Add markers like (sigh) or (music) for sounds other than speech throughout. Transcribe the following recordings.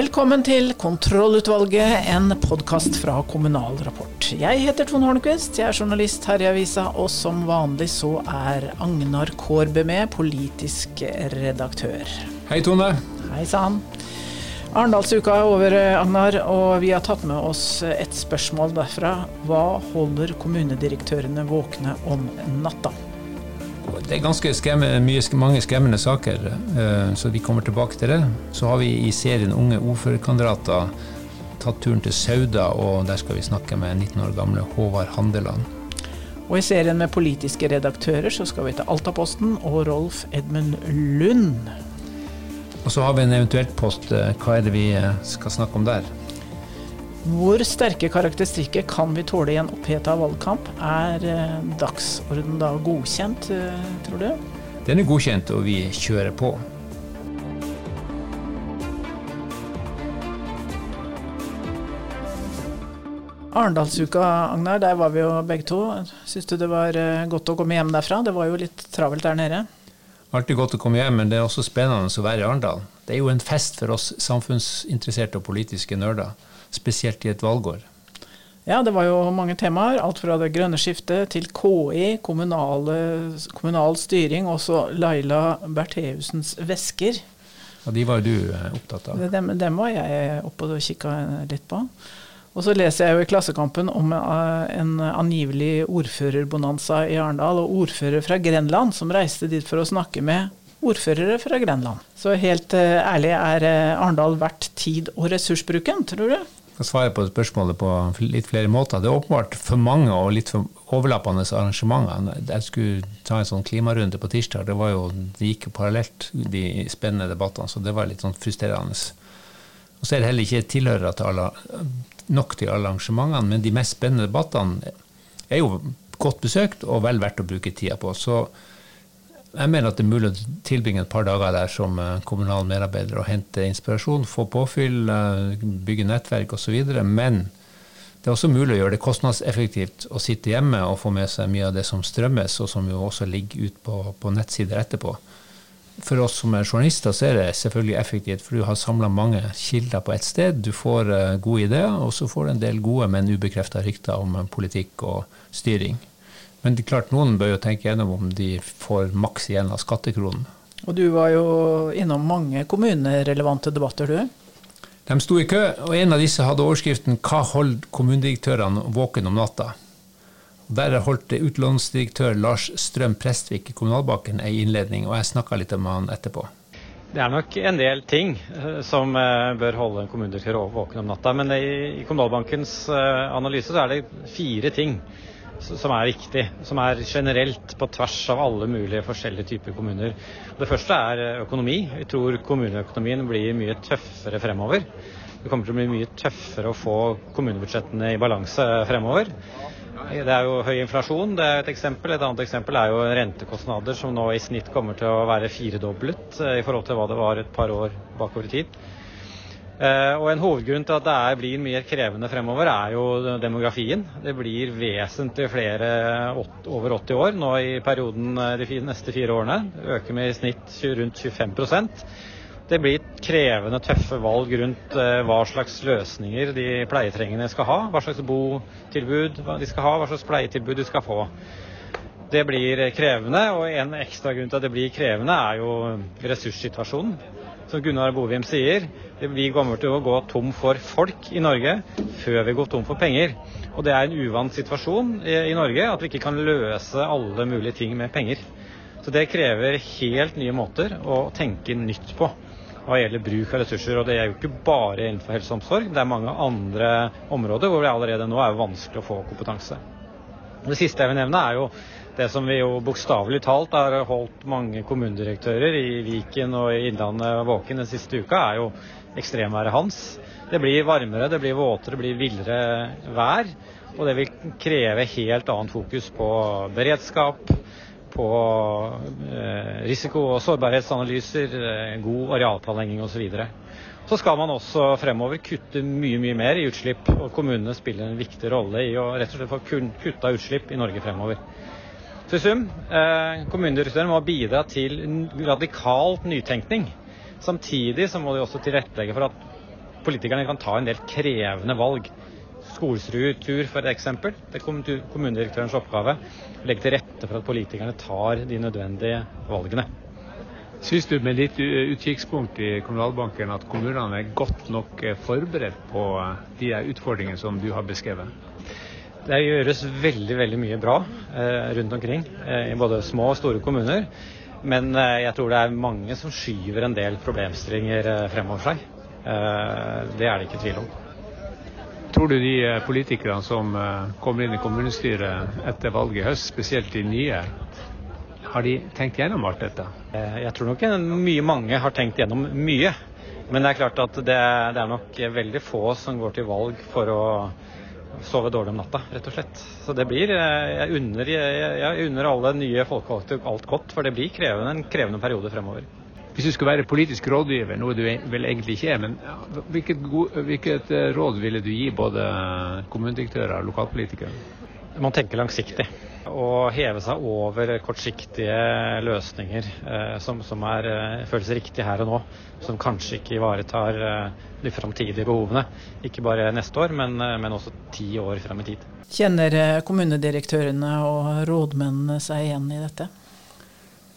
Velkommen til Kontrollutvalget, en podkast fra Kommunal Rapport. Jeg heter Trond Hornquist, jeg er journalist her i avisa, og som vanlig så er Agnar Kårbø med, politisk redaktør. Hei, Tone. Hei sann. Arendalsuka er over, Agnar, og vi har tatt med oss et spørsmål derfra. Hva holder kommunedirektørene våkne om natta? Det er ganske skremme, mye, mange skremmende saker, eh, så vi kommer tilbake til det. Så har vi i serien Unge ordførerkandidater tatt turen til Sauda, og der skal vi snakke med 19 år gamle Håvard Handeland. Og i serien med politiske redaktører så skal vi til Altaposten og Rolf Edmund Lund. Og så har vi en eventuelt post. Eh, hva er det vi eh, skal snakke om der? Hvor sterke karakteristikker kan vi tåle i en oppheta valgkamp? Er eh, dagsorden da godkjent, eh, tror du? Den er godkjent, og vi kjører på. Arendalsuka, Agnar, der var vi jo begge to. Syns du det var eh, godt å komme hjem derfra? Det var jo litt travelt der nede? Alltid godt å komme hjem, men det er også spennende å være i Arendal. Det er jo en fest for oss samfunnsinteresserte og politiske nerder, spesielt i et valgår. Ja, det var jo mange temaer. Alt fra det grønne skiftet til KI, kommunale, kommunal styring, og så Laila Bertheussens vesker. Ja, De var jo du eh, opptatt av. Dem, dem var jeg oppe og kikka litt på. Og så leser jeg jo i Klassekampen om eh, en angivelig ordførerbonanza i Arendal, og ordfører fra Grenland som reiste dit for å snakke med ordførere fra Grenland. Så helt eh, ærlig, er Arendal verdt tid- og ressursbruken, tror du? Skal svare på spørsmålet på litt flere måter. Det er åpenbart for mange og litt for overlappende arrangementer. Jeg skulle ta en sånn klimarunde på tirsdag. Det, var jo, det gikk jo parallelt, de spennende debattene, så det var litt sånn frustrerende. Og så er det heller ikke tilhørere til alle, nok til alle arrangementene, men de mest spennende debattene er jo godt besøkt og vel verdt å bruke tida på. Så jeg mener at det er mulig å tilbringe et par dager der som eh, kommunal medarbeider og hente inspirasjon, få påfyll, eh, bygge nettverk osv. Men det er også mulig å gjøre det kostnadseffektivt å sitte hjemme og få med seg mye av det som strømmes, og som jo også ligger ut på, på nettsider etterpå. For oss som er journalister, så er det selvfølgelig effektivt, for du har samla mange kilder på ett sted. Du får uh, gode ideer, og så får du en del gode, men ubekrefta rykter om politikk og styring. Men det er klart, noen bør jo tenke gjennom om de får maks igjen av skattekronen. Og du var jo innom mange kommunerelevante debatter, du? De sto i kø, og en av disse hadde overskriften 'Hva holder kommunedirektørene våken om natta?' Og Der holdt utlånsdirektør Lars Strøm Prestvik i Kommunalbanken ei innledning, og jeg snakka litt med han etterpå. Det er nok en del ting eh, som eh, bør holde en kommunedirektør våken om natta. Men i Kommunalbankens eh, analyse så er det fire ting som er viktig. Som er generelt på tvers av alle mulige forskjellige typer kommuner. Det første er økonomi. Vi tror kommuneøkonomien blir mye tøffere fremover. Det kommer til å bli mye tøffere å få kommunebudsjettene i balanse fremover. Det er jo høy inflasjon, det er et eksempel. Et annet eksempel er jo rentekostnader som nå i snitt kommer til å være firedoblet i forhold til hva det var et par år bakover i tid. Og En hovedgrunn til at det er, blir mer krevende fremover, er jo demografien. Det blir vesentlig flere over 80 år nå i perioden de neste fire årene. Det øker med i snitt rundt 25% Det blir krevende, tøffe valg rundt hva slags løsninger de pleietrengende skal ha. Hva slags botilbud de skal ha, hva slags pleietilbud de skal få. Det blir krevende, og en ekstra grunn til at det blir krevende, er jo ressurssituasjonen. Som Gunnar Bovim sier, vi kommer til å gå tom for folk i Norge før vi går tom for penger. Og det er en uvant situasjon i Norge at vi ikke kan løse alle mulige ting med penger. Så det krever helt nye måter å tenke nytt på hva gjelder bruk av ressurser. Og det er jo ikke bare innenfor helse og omsorg, det er mange andre områder hvor det allerede nå er vanskelig å få kompetanse. Det siste jeg vil nevne er jo det som vi jo bokstavelig talt har holdt mange kommunedirektører i Viken og i Innlandet våken den siste uka, er jo ekstremværet Hans. Det blir varmere, det blir våtere, det blir villere vær. Og det vil kreve helt annet fokus på beredskap, på eh, risiko- og sårbarhetsanalyser, eh, god arealplanlegging osv. Så, skal man også fremover kutte mye mye mer i utslipp, og kommunene spiller en viktig rolle i å rett og slett få kutta utslipp i Norge fremover. Så i sum, eh, kommunedirektøren må bidra til radikalt nytenkning. Samtidig så må de også tilrettelegge for at politikerne kan ta en del krevende valg. Skolesrutur f.eks. Det er kommunedirektørens oppgave å legge til rette for at politikerne tar de nødvendige valgene. Syns du med ditt utkikkspunkt i Kommunalbanken at kommunene er godt nok eh, forberedt på eh, de utfordringene som du har beskrevet? Det gjøres veldig veldig mye bra eh, rundt omkring i både små og store kommuner. Men jeg tror det er mange som skyver en del problemstillinger fremover seg. det er det ikke tvil om. Tror du de politikerne som kommer inn i kommunestyret etter valget i høst, spesielt de nye, har de tenkt gjennom alt dette? Eh, jeg tror nok mye mange har tenkt gjennom mye. Men det er klart at det, det er nok veldig få som går til valg for å sove dårlig om natta, rett og slett. Så det blir eh, Jeg unner, jeg, jeg unner alle nye folkevalgte alt godt, for det blir krevende, en krevende periode fremover. Hvis du skulle være politisk rådgiver, noe du vel egentlig ikke er, men hvilket, hvilket eh, råd ville du gi både kommunedirektører og lokalpolitikere? Man tenker langsiktig. Å heve seg over kortsiktige løsninger eh, som, som er, eh, føles riktig her og nå. Som kanskje ikke ivaretar eh, de framtidige behovene. Ikke bare neste år, men, men også ti år frem i tid. Kjenner kommunedirektørene og rådmennene seg igjen i dette?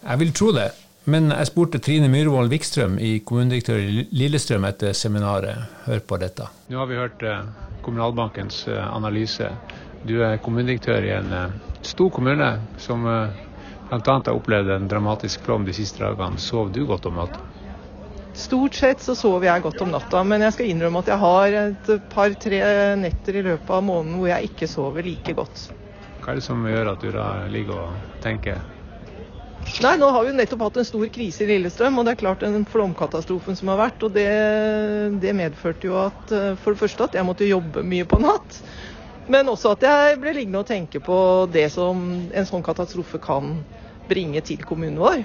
Jeg vil tro det. Men jeg spurte Trine Myhrvold Vikstrøm, i kommunedirektør i Lillestrøm, etter seminaret. Hør på dette. Nå har vi hørt Kommunalbankens analyse. Du er kommunedirektør i en stor kommune som eh, bl.a. har opplevd en dramatisk flom de siste dagene. Sov du godt om natta? Stort sett så sover jeg godt om natta, men jeg skal innrømme at jeg har et par-tre netter i løpet av måneden hvor jeg ikke sover like godt. Hva er det som gjør at du da ligger og tenker? Nei, Nå har vi nettopp hatt en stor krise i Lillestrøm, og det er klart den flomkatastrofen som har vært. og Det, det medførte jo at eh, for det første at jeg måtte jobbe mye på natt. Men også at jeg ble liggende og tenke på det som en sånn katastrofe kan bringe til kommunen vår.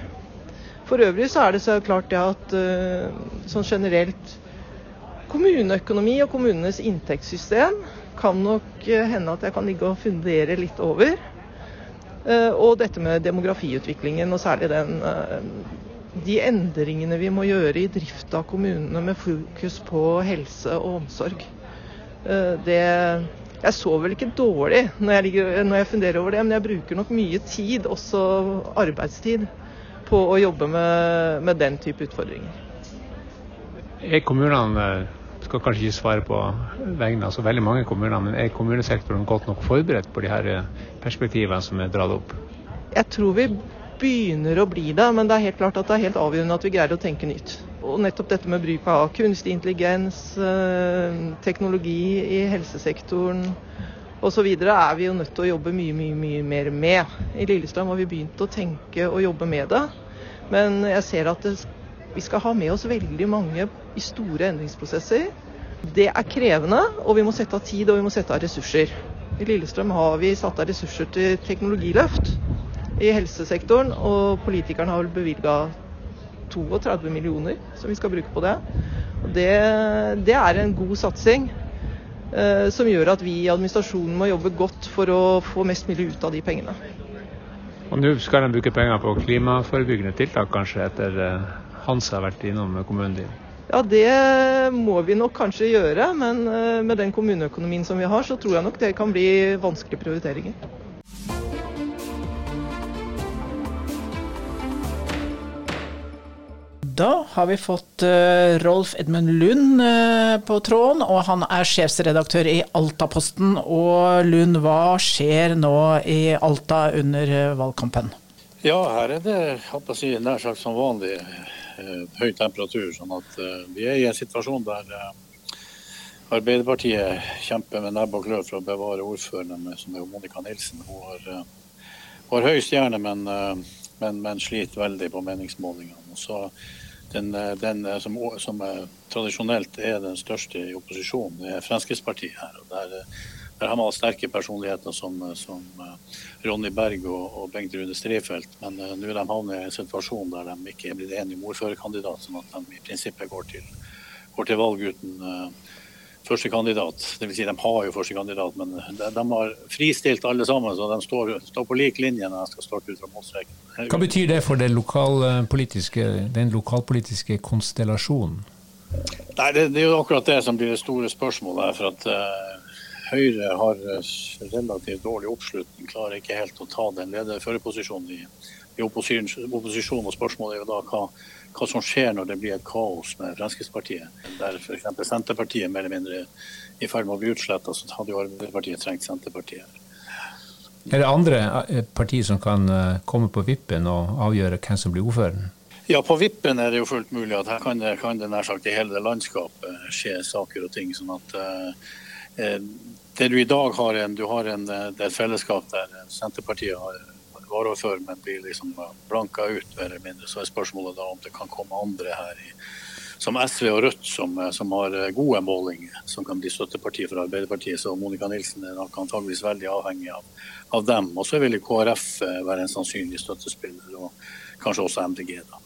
For øvrig så er det så klart det at uh, sånn generelt kommuneøkonomi og kommunenes inntektssystem kan nok uh, hende at jeg kan ligge og fundere litt over. Uh, og dette med demografiutviklingen, og særlig den de endringene vi må gjøre i drift av kommunene med fokus på helse og omsorg. Det jeg sover vel ikke dårlig når jeg, ligger, når jeg, funderer over det, men jeg bruker nok mye tid, også arbeidstid, på å jobbe med, med den type utfordringer. Er kommunene skal kanskje ikke svare på vegne av så veldig mange kommuner, men er kommunesektoren godt nok forberedt på de her perspektivene som er dratt opp? Jeg tror vi begynner å bli det, men det er helt klart at det er helt avgjørende at vi greier å tenke nytt. Og nettopp dette med bruk av kunstig intelligens, eh, teknologi i helsesektoren osv. er vi jo nødt til å jobbe mye, mye, mye mer med. I Lillestrøm har vi begynt å tenke og jobbe med det. Men jeg ser at det, vi skal ha med oss veldig mange i store endringsprosesser. Det er krevende, og vi må sette av tid og vi må sette av ressurser. I Lillestrøm har vi satt av ressurser til teknologiløft i helsesektoren, og politikerne har vel bevilga 32 millioner som vi skal bruke på det. Og det, det er en god satsing eh, som gjør at vi i administrasjonen må jobbe godt for å få mest mulig ut av de pengene. Og Nå skal de bruke penger på klimaforebyggende tiltak, kanskje, etter eh, Hans har vært innom kommunen din? Ja, det må vi nok kanskje gjøre, men eh, med den kommuneøkonomien som vi har, så tror jeg nok det kan bli vanskelige prioriteringer. Da har vi fått uh, Rolf Edmund Lund uh, på tråden, og han er sjefsredaktør i Altaposten. Og Lund, hva skjer nå i Alta under uh, valgkampen? Ja, her er det si, nær sagt som vanlig høy temperatur. sånn at Vi er i en situasjon der Arbeiderpartiet kjemper med nebb og klør for å bevare ordføreren, som er Monica Nilsen. Hun har, har høy stjerne, men, men, men sliter veldig på meningsmålingene. Så den, eh, den eh, som, som, tradisjonelt er den største i opposisjonen, er Fremskrittspartiet her. og der, der har man sterke personligheter som, som Ronny Berg og, og Bengt Rune Strifeldt. Men uh, nå er de havnet i en situasjon der de ikke er blitt enige om ordførerkandidat, sånn at de i prinsippet går til, går til valg uten uh, førstekandidat. Dvs. Si de har jo førstekandidat, men de, de, har fristilt alle sammen. Så de står, står på lik linje når de skal starte ut fra målstreken. Hva betyr det for lokalpolitiske, den lokalpolitiske konstellasjonen? Nei, det, det, er jo akkurat det som blir det store spørsmålet. her, for at uh, Høyre har relativt dårlig oppslutning, klarer ikke helt å ta den lederførerposisjonen i, i opposisjon, opposisjon. og Spørsmålet er jo da hva, hva, som skjer når det blir et kaos med Fremskrittspartiet. Der f.eks. Senterpartiet mer eller mindre i ferd med å bli utsletta, så hadde jo Arbeiderpartiet trengt Senterpartiet. Er det andre partier som kan komme på vippen og avgjøre hvem som blir ordføreren? Ja, på vippen er det jo fullt mulig at her kan det, kan det nær sagt i hele landskapet skje saker og ting. sånn at eh, det du i dag har, en, du har en, det er et fellesskap der Senterpartiet har varaordfører, men blir liksom blanka ut, mer eller mindre. Så er spørsmålet da om det kan komme andre her, i, som SV og Rødt, som, som, har gode målinger, som kan bli støtteparti for Arbeiderpartiet. Så Monica Nilsen er nok antageligvis veldig avhengig av, av dem. Og så vil KrF være en sannsynlig støttespiller, og kanskje også MDG. da.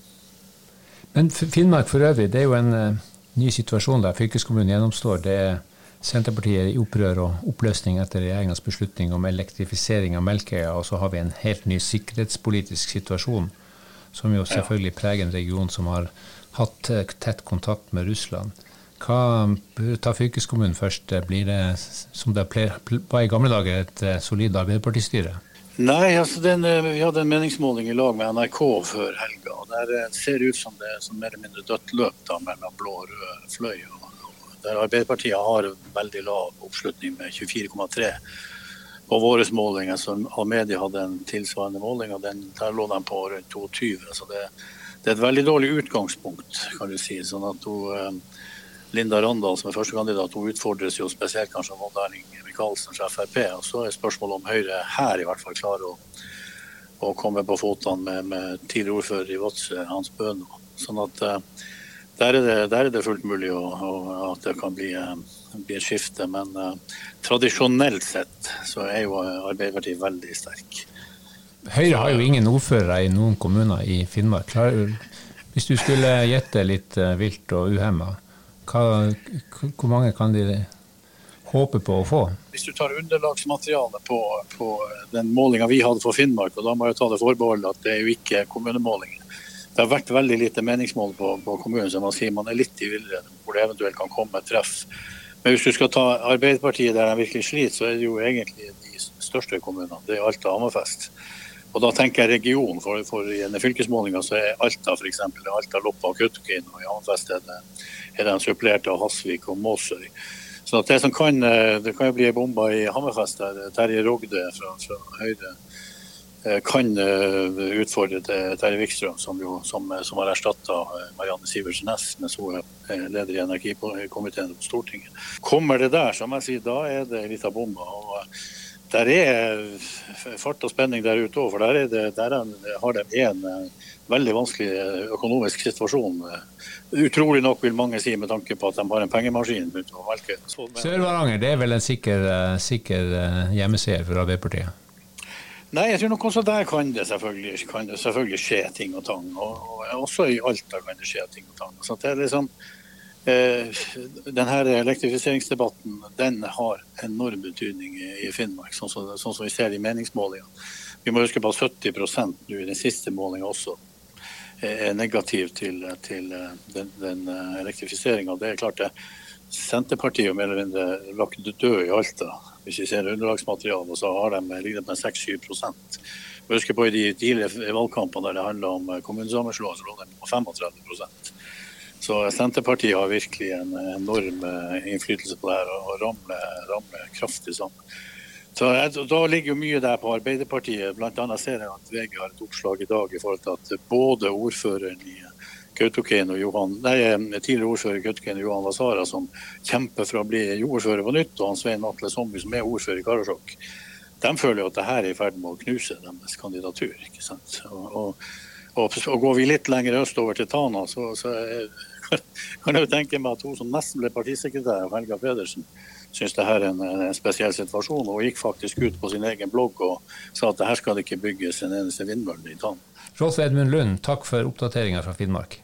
Men Finnmark for øvrig, det er jo en ny situasjon der fylkeskommunen gjennomstår. Det er Senterpartiet i opprør og oppløsning etter regjeringas beslutning om elektrifisering av Melkøya. Og så har vi en helt ny sikkerhetspolitisk situasjon, som jo selvfølgelig preger en region som har hatt uh, tett kontakt med Russland. Hva Ta fylkeskommunen først. Blir det, som det var i gamle dager, et solid Arbeiderpartistyre? Nei, altså den, eh, vi hadde en meningsmåling i lag med NRK før helga. og Der eh, ser det ut som det er mer eller mindre dødt løp da, mellom blå og rød fløy. Der Arbeiderpartiet har veldig lav oppslutning med 24,3 på våre målinger. Så Amedia hadde en tilsvarende måling, og den, der lå de på rundt 22. Så det, det, er et veldig dårlig utgangspunkt, kan du si. sånn at hun, eh, Linda Randal, som er førstekandidat, hun utfordres jo spesielt kanskje av Odd Erling Michaelsen fra Frp. Og så er spørsmålet om Høyre her i hvert fall klarer å, å komme på fotene med, med tidligere ordfører i Vadsø, Hans Bøno. Sånn at uh, der, er det, der, er det, fullt mulig å, å, at det kan bli, uh, bli et skifte. Men uh, tradisjonelt sett så er jo Arbeiderpartiet veldig sterk. Høyre har jo ingen ordførere i noen kommuner i Finnmark. Hvis du skulle gjette litt vilt og uhemma, hvor mange kan de håper på å få? Hvis du tar underlagsmaterialet på, på den målinga vi hadde for Finnmark, og da må jeg ta det forbeholdet at det er jo ikke kommunemålinger. Det har vært veldig lite meningsmål på, på kommunen, så man sier man er litt i villrede hvor det eventuelt kan komme treff. Men hvis du skal ta Arbeiderpartiet der de virkelig sliter, så er det jo egentlig de største kommunene. Det er Alta og Hammerfest. Og da tenker jeg region, for, for i denne fylkesmålinga så er Alta f.eks. Alta, Loppa og Kautokeino. Og i Hammerfest er det, er den supplert av Hasvik og Måsøy. Så det som kan, eh, det kan jo bli bomba i Hammerfest der Terje Rogde fra, fra Høyre kan eh, utfordre Terje Wikstrøm, som, jo, som, som har erstatta Marianne Sivertsen Næss mens hun er leder i energikomiteen på Stortinget. Kommer det der, så må jeg si, da er det litt av bomba. og der er fart og spenning der ute òg, for der, det, der har de en veldig vanskelig økonomisk situasjon Utrolig nok vil mange si med tanke på at de har en pengemaskin. Sør-Varanger det er vel en sikker, eh, sikker eh, hjemmeseier for Arbeiderpartiet? Nei, jeg tror nok også der kan det selvfølgelig, kan det selvfølgelig skje ting og tang. Og, og også i Alta kan det skje ting og tang. Så det er liksom, eh, denne elektrifiseringsdebatten den har enorm betydning i, i Finnmark, sånn som, sånn som, vi ser i meningsmålingene. Vi må huske på at 70 nå i den siste målinga også er negativ til, til eh, den, den eh, elektrifiseringa. Det er klart det. Senterpartiet er mer eller mindre lagt død i Alta. Hvis vi ser underlagsmaterialet, så har de ligget på 6-7 Husk på i de tidligere valgkampene der det handla om eh, kommunesammenslåing, så lå de på 35% Så Senterpartiet har virkelig en enorm innflytelse på det her og ramler, ramler kraftig sammen. Så Da ligger jo mye der på Arbeiderpartiet. Blant annet ser jeg at VG har et oppslag i dag i forhold til at både ordføreren i Kautokeino Johan, nei, tidligere ordfører Kautokeino Johan Vasara, som kjemper for å bli ordfører på nytt, og han Svein Atle Somby, som er ordfører i Karasjok, de føler jo at det her er i ferd med å knuse deres kandidatur. ikke sant? Og, og, og, og Går vi litt lenger østover til Tana, så, så (laughs) kan jeg jo tenke meg at hun som nesten ble partisekretær, Helga Pedersen, syns det her er en, en, spesiell situasjon, og gikk faktisk ut på sin egen blogg og sa at det her skal det ikke bygges en eneste vindmølle i Tann. Rolf Edmund Lund, takk for oppdateringa fra Finnmark.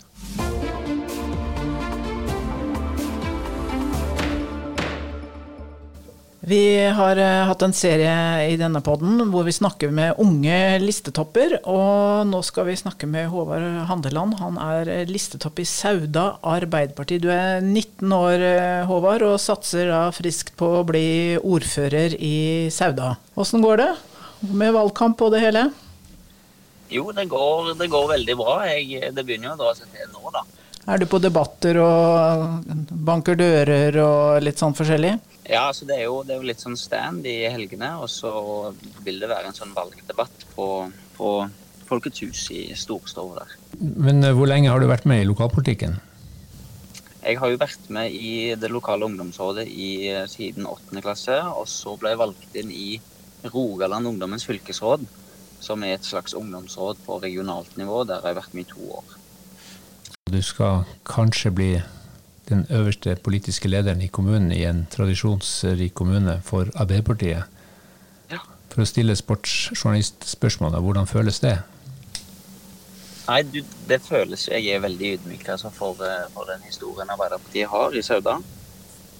Vi har uh, hatt en serie i denne podden hvor vi snakker med unge listetopper. Og nå skal vi snakke med Håvard Handeland. Han er listetopp i Sauda Arbeiderparti. Du er 19 år, Håvard, og satser da friskt på å bli ordfører i Sauda. Åssen går det med valgkamp og det hele? Jo, det går, det går veldig bra. Jeg, det begynner jo å dra seg til nå, da. Er du på debatter og banker dører og litt sånn forskjellig? Ja, altså det er, jo, det er, jo, litt sånn stand i helgene, og så vil det være en sånn valgdebatt på, på Folkets hus i Storstove der. Men eh, hvor lenge har du vært med i lokalpolitikken? Jeg har jo vært med i det lokale ungdomsrådet i, eh, siden 8. klasse, og så ble jeg valgt inn i Rogaland Ungdommens fylkesråd, som er et slags ungdomsråd på regionalt nivå. Der har jeg vært med i to år. Du skal kanskje bli den øverste politiske lederen i kommunen i en tradisjonsrik kommune for Arbeiderpartiet. Ja. For å stille sportsjournalistspørsmålet, hvordan føles det? Nei, du, Det føles Jeg er veldig ydmyk altså, for, eh, for, den historien Arbeiderpartiet har i Sauda.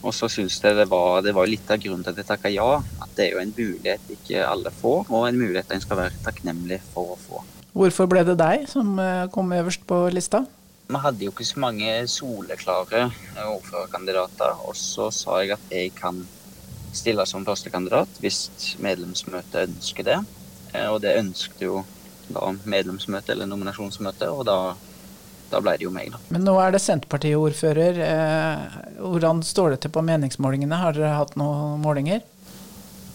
Og så syns jeg det var, det var litt av grunnen til at jeg takka ja. At det er jo en mulighet ikke alle får, og en mulighet en skal være takknemlig for å få. Hvorfor ble det deg som eh, kom øverst på lista? Vi hadde jo ikke så mange soleklare ordførerkandidater. Og så sa jeg at jeg kan stille som førstekandidat hvis medlemsmøtet ønsker det. Eh, og det ønsket jo da medlemsmøtet eller nominasjonsmøtet, og da, da ble det jo meg, da. Men nå er det Senterpartiet ordfører. hvordan står det til på meningsmålingene? Har dere hatt noen målinger?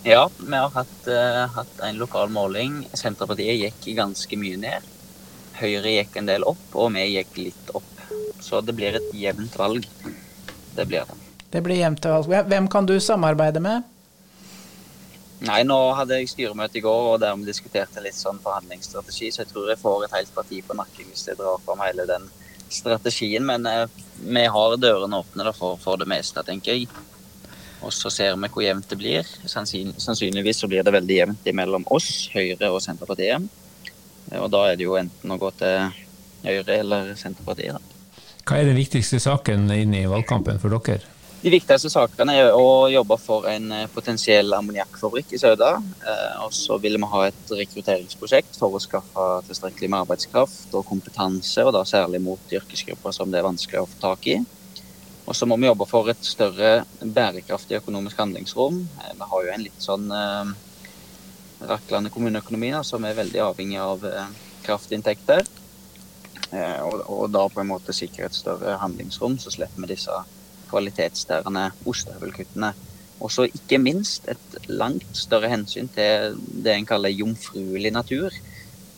Ja, vi har hatt, uh, hatt en lokal måling. Senterpartiet gikk ganske mye ned. Høyre gikk en del opp, og vi gikk litt opp. Så det blir et jevnt valg. Det blir det. Det blir jevnt valg. Hvem kan du samarbeide med? Nei, nå hadde jeg styremøte i går, og der vi diskuterte litt sånn forhandlingsstrategi, så jeg tror jeg får et helt parti på nakken hvis jeg drar fram hele den strategien. Men eh, vi har dørene åpne for, for, det meste, tenker jeg. Og så ser vi hvor jevnt det blir. Sannsynligvis så blir det veldig jevnt mellom oss, Høyre og Senterpartiet. Og da er det jo enten å gå til Høyre eller Senterpartiet. Da. Hva er den viktigste saken inn i valgkampen for dere? De viktigste sakene er å jobbe for en eh, potensiell ammoniakkfabrikk i Sauda. Eh, og så vil vi ha et rekrutteringsprosjekt for å skaffe tilstrekkelig med arbeidskraft og kompetanse, og da særlig mot yrkesgrupper som det er vanskelig å få tak i. Og så må vi jobbe for et større bærekraftig økonomisk handlingsrom. Eh, vi har jo en litt sånn raklende kommuneøkonomi, da, som er veldig avhengig av eh, kraftinntekter. Eh, og, og, da på en måte sikre et større handlingsrom, så slipper vi disse kvalitetstærende ostehøvelkuttene. Og så ikke minst et langt større hensyn til det en kaller jomfruelig natur,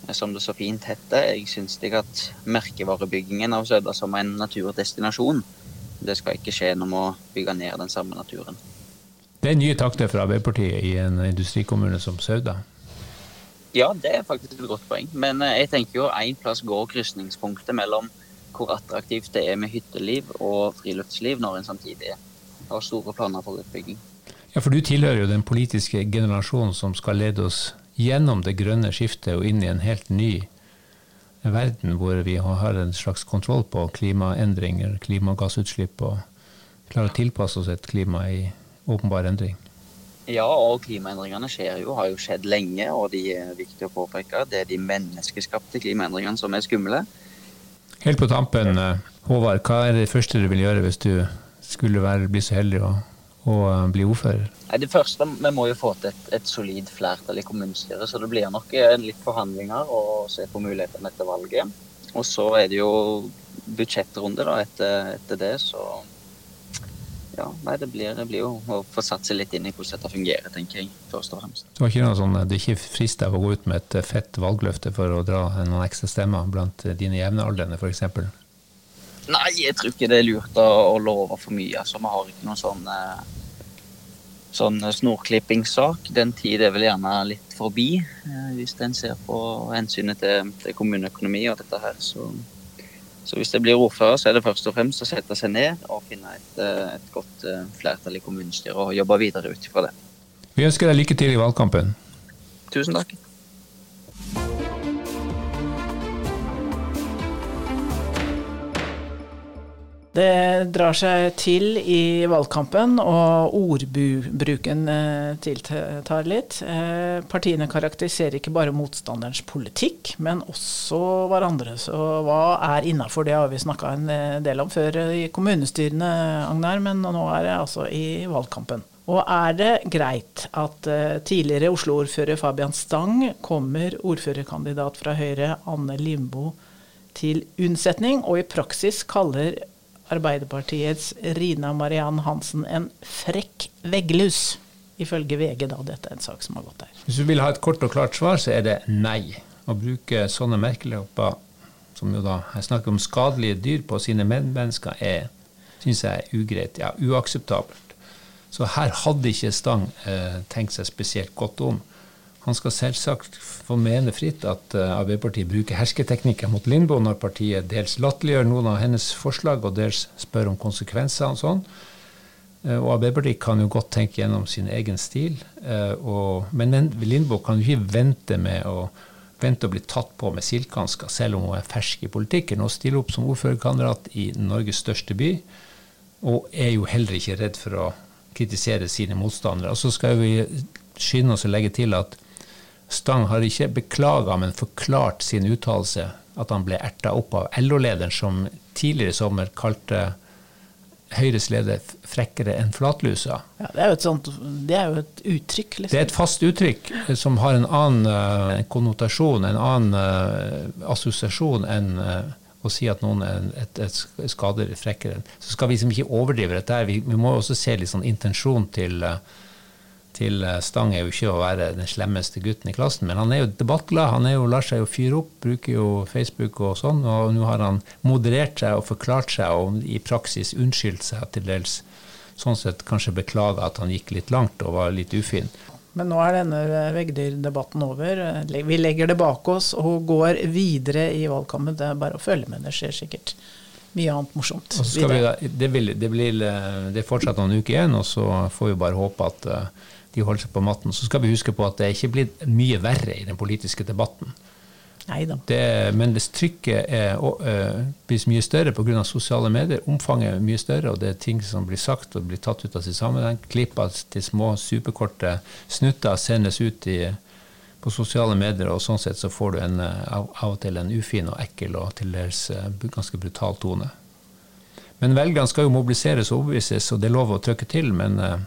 eh, som det så fint heter. Jeg syns at merkevarebyggingen av Søda som en naturdestinasjon, det skal ikke skje med å bygge ned den samme naturen. Det er nye takter fra Arbeiderpartiet i en industrikommune som Sauda? Ja, det er faktisk et godt poeng. Men eh, jeg tenker jo én plass går krysningspunktet mellom hvor attraktivt det er med hytteliv og friluftsliv, når en samtidig har store planer for utbygging. Ja, for du tilhører jo den politiske generasjonen som skal lede oss gjennom det grønne skiftet og inn i en helt ny verden hvor vi har en slags kontroll på klimaendringer, klimagassutslipp, og klarer å tilpasse oss et klima i åpenbar endring. Ja, og klimaendringene skjer jo, har jo skjedd lenge, og de er viktige å påpeke. Det er de menneskeskapte klimaendringene som er skumle. Helt på tampen, eh, Håvard, hva er det første du vil gjøre hvis du skulle være, bli så heldig å, å eh, bli ordfører? Det første, Vi må jo få til et, et solid flertall i kommunestyret, så det blir nok eh, litt forhandlinger og se på mulighetene etter valget. Og så er det jo budsjettrunde da, etter, etter det, så ja, nei, det blir, det blir, jo å få satt seg litt inn i hvordan dette fungerer, tenker jeg. først og fremst. Det var ikke noe sånn, det er ikke frist av å gå ut med et eh, fett valgløfte for å dra noen ekstra stemmer blant eh, dine jevnaldrende, f.eks.? Nei, jeg tror ikke det er lurt å, å love for mye. altså Vi har ikke noen sånn, eh, sånn snorklippingssak. Den tid er vel gjerne litt forbi, hvis en ser på hensynet til, til kommuneøkonomi og dette her. så så hvis det blir ordfører, så er det først og fremst å sette seg ned og finne et, eh, et godt eh, flertall i kommunestyret og jobbe videre ut ifra det. Vi ønsker deg lykke til i valgkampen. Tusen takk. Det drar seg til i valgkampen, og ordbruken eh, tiltar litt. Eh, partiene karakteriserer ikke bare motstanderens politikk, men også hverandre. Så hva er innafor? Det har vi snakka en eh, del om før i kommunestyrene, Agnar, men nå er det altså i valgkampen. Og er det greit at tidligere Oslo-ordfører Fabian Stang kommer ordførerkandidat fra Høyre, Anne Limbo, til unnsetning, og i praksis kaller Arbeiderpartiets Rina Mariann Hansen en frekk vegglus. Ifølge VG, da. Dette er en sak som har gått der. Hvis du vil ha et kort og klart svar, så er det nei. Å bruke sånne merkelapper, som jo da jeg snakker om skadelige dyr på sine medmennesker, er, syns jeg er ugreit. Ja, uakseptabelt. Så her hadde ikke Stang eh, tenkt seg spesielt godt om. Han skal selvsagt få mene fritt at uh, Arbeiderpartiet bruker hersketeknikker mot Lindboe når partiet dels latterliggjør noen av hennes forslag og dels spør om konsekvenser og sånn. Uh, og Arbeiderpartiet kan jo godt tenke gjennom sin egen stil. Uh, og, men Lindboe kan jo ikke vente med å vente å bli tatt på med silkehansker, selv om hun er fersk i politikken og stiller opp som ordførerkandidat i Norges største by. Og er jo heller ikke redd for å kritisere sine motstandere. Og så skal vi skynde oss å legge til at Stang har ikke beklaga, men forklart sin uttalelse, at han ble erta opp av LO-lederen, som tidligere i sommer kalte Høyres leder frekkere enn flatlusa. Ja, det, er jo et sånt, det er jo et uttrykk. Liksom. Det er et fast uttrykk som har en annen uh, konnotasjon, en annen uh, assosiasjon enn uh, å si at noen er et, et, et skader frekkere. Så skal vi liksom ikke overdrive dette. Vi, vi må også se litt sånn intensjon til uh, til eh, Stang er jo ikke å være den slemmeste gutten i klassen, men han er jo debattglad. Han jo, lar seg jo fyre opp, bruker jo Facebook og sånn. Og nå har han moderert seg og forklart seg og i praksis unnskyldt seg til dels. Sånn sett kanskje beklaga at han gikk litt langt og var litt ufin. Men nå er denne veggdyrdebatten over. Vi legger det bak oss og går videre i valgkampen. Det er bare å følge med. Det skjer sikkert mye annet morsomt. Vi, det, vil, det, blir, det, er fortsatt noen uker igjen, og så får vi bare håpe at de holder seg på matten. Så skal vi huske på at det er ikke blitt mye verre i den politiske debatten. Det, men hvis trykket er, uh, blir mye større pga. sosiale medier, omfanget er mye større, og det er ting som blir sagt og blir tatt ut av sin sammenheng, klippa til små superkorte snutter sendes ut i, på sosiale medier, og sånn sett så får du en, eh, av, og til en ufin og ekkel og til dels uh, ganske brutal tone. Men velgerne skal jo mobiliseres og overbevises, og det er lov å trykke til, men uh,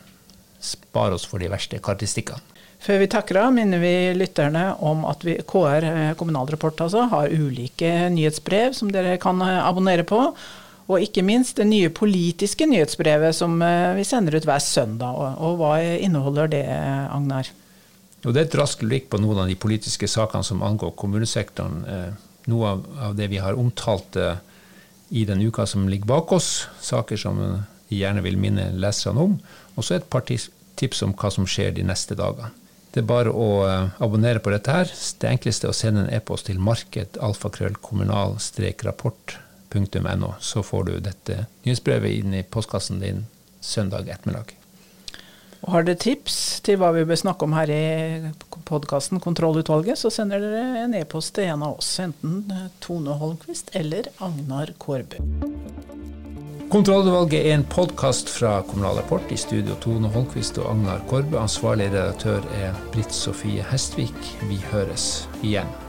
spare oss for de verste karakteristikkene. Før vi takker av, minner vi lytterne om at vi, KR Kommunal Kommunalrapport altså, har ulike nyhetsbrev som dere kan eh, abonnere på. Og ikke minst det nye politiske nyhetsbrevet som eh, vi sender ut hver søndag. Og, hva inneholder det, Agnar? Jo, det er et raskt blikk på noen av de politiske sakene som angår kommunesektoren. Noe av det vi har omtalt i den uka som ligger bak oss. Saker som vi gjerne vil minne leserne om. Og så et par tips om hva som skjer de neste dagene. Det er bare å eh, abonnere på dette her. Det enkleste er å sende en e-post til markedalfakrøllkommunal-rapport.no, så får du dette nyhetsbrevet inn i postkassen din søndag ettermiddag. Og har dere tips til hva vi bør snakke om her i podkasten Kontrollutvalget, så sender dere en e-post til en av oss, enten Tone Holmquist eller Agnar Kårbø. Kontrollutvalget er en podkast fra Kommunal Rapport. I studio Tone Holmquist og Agnar Korbe. Ansvarlig redaktør er Britt Sofie Hestvik. Vi høres igjen.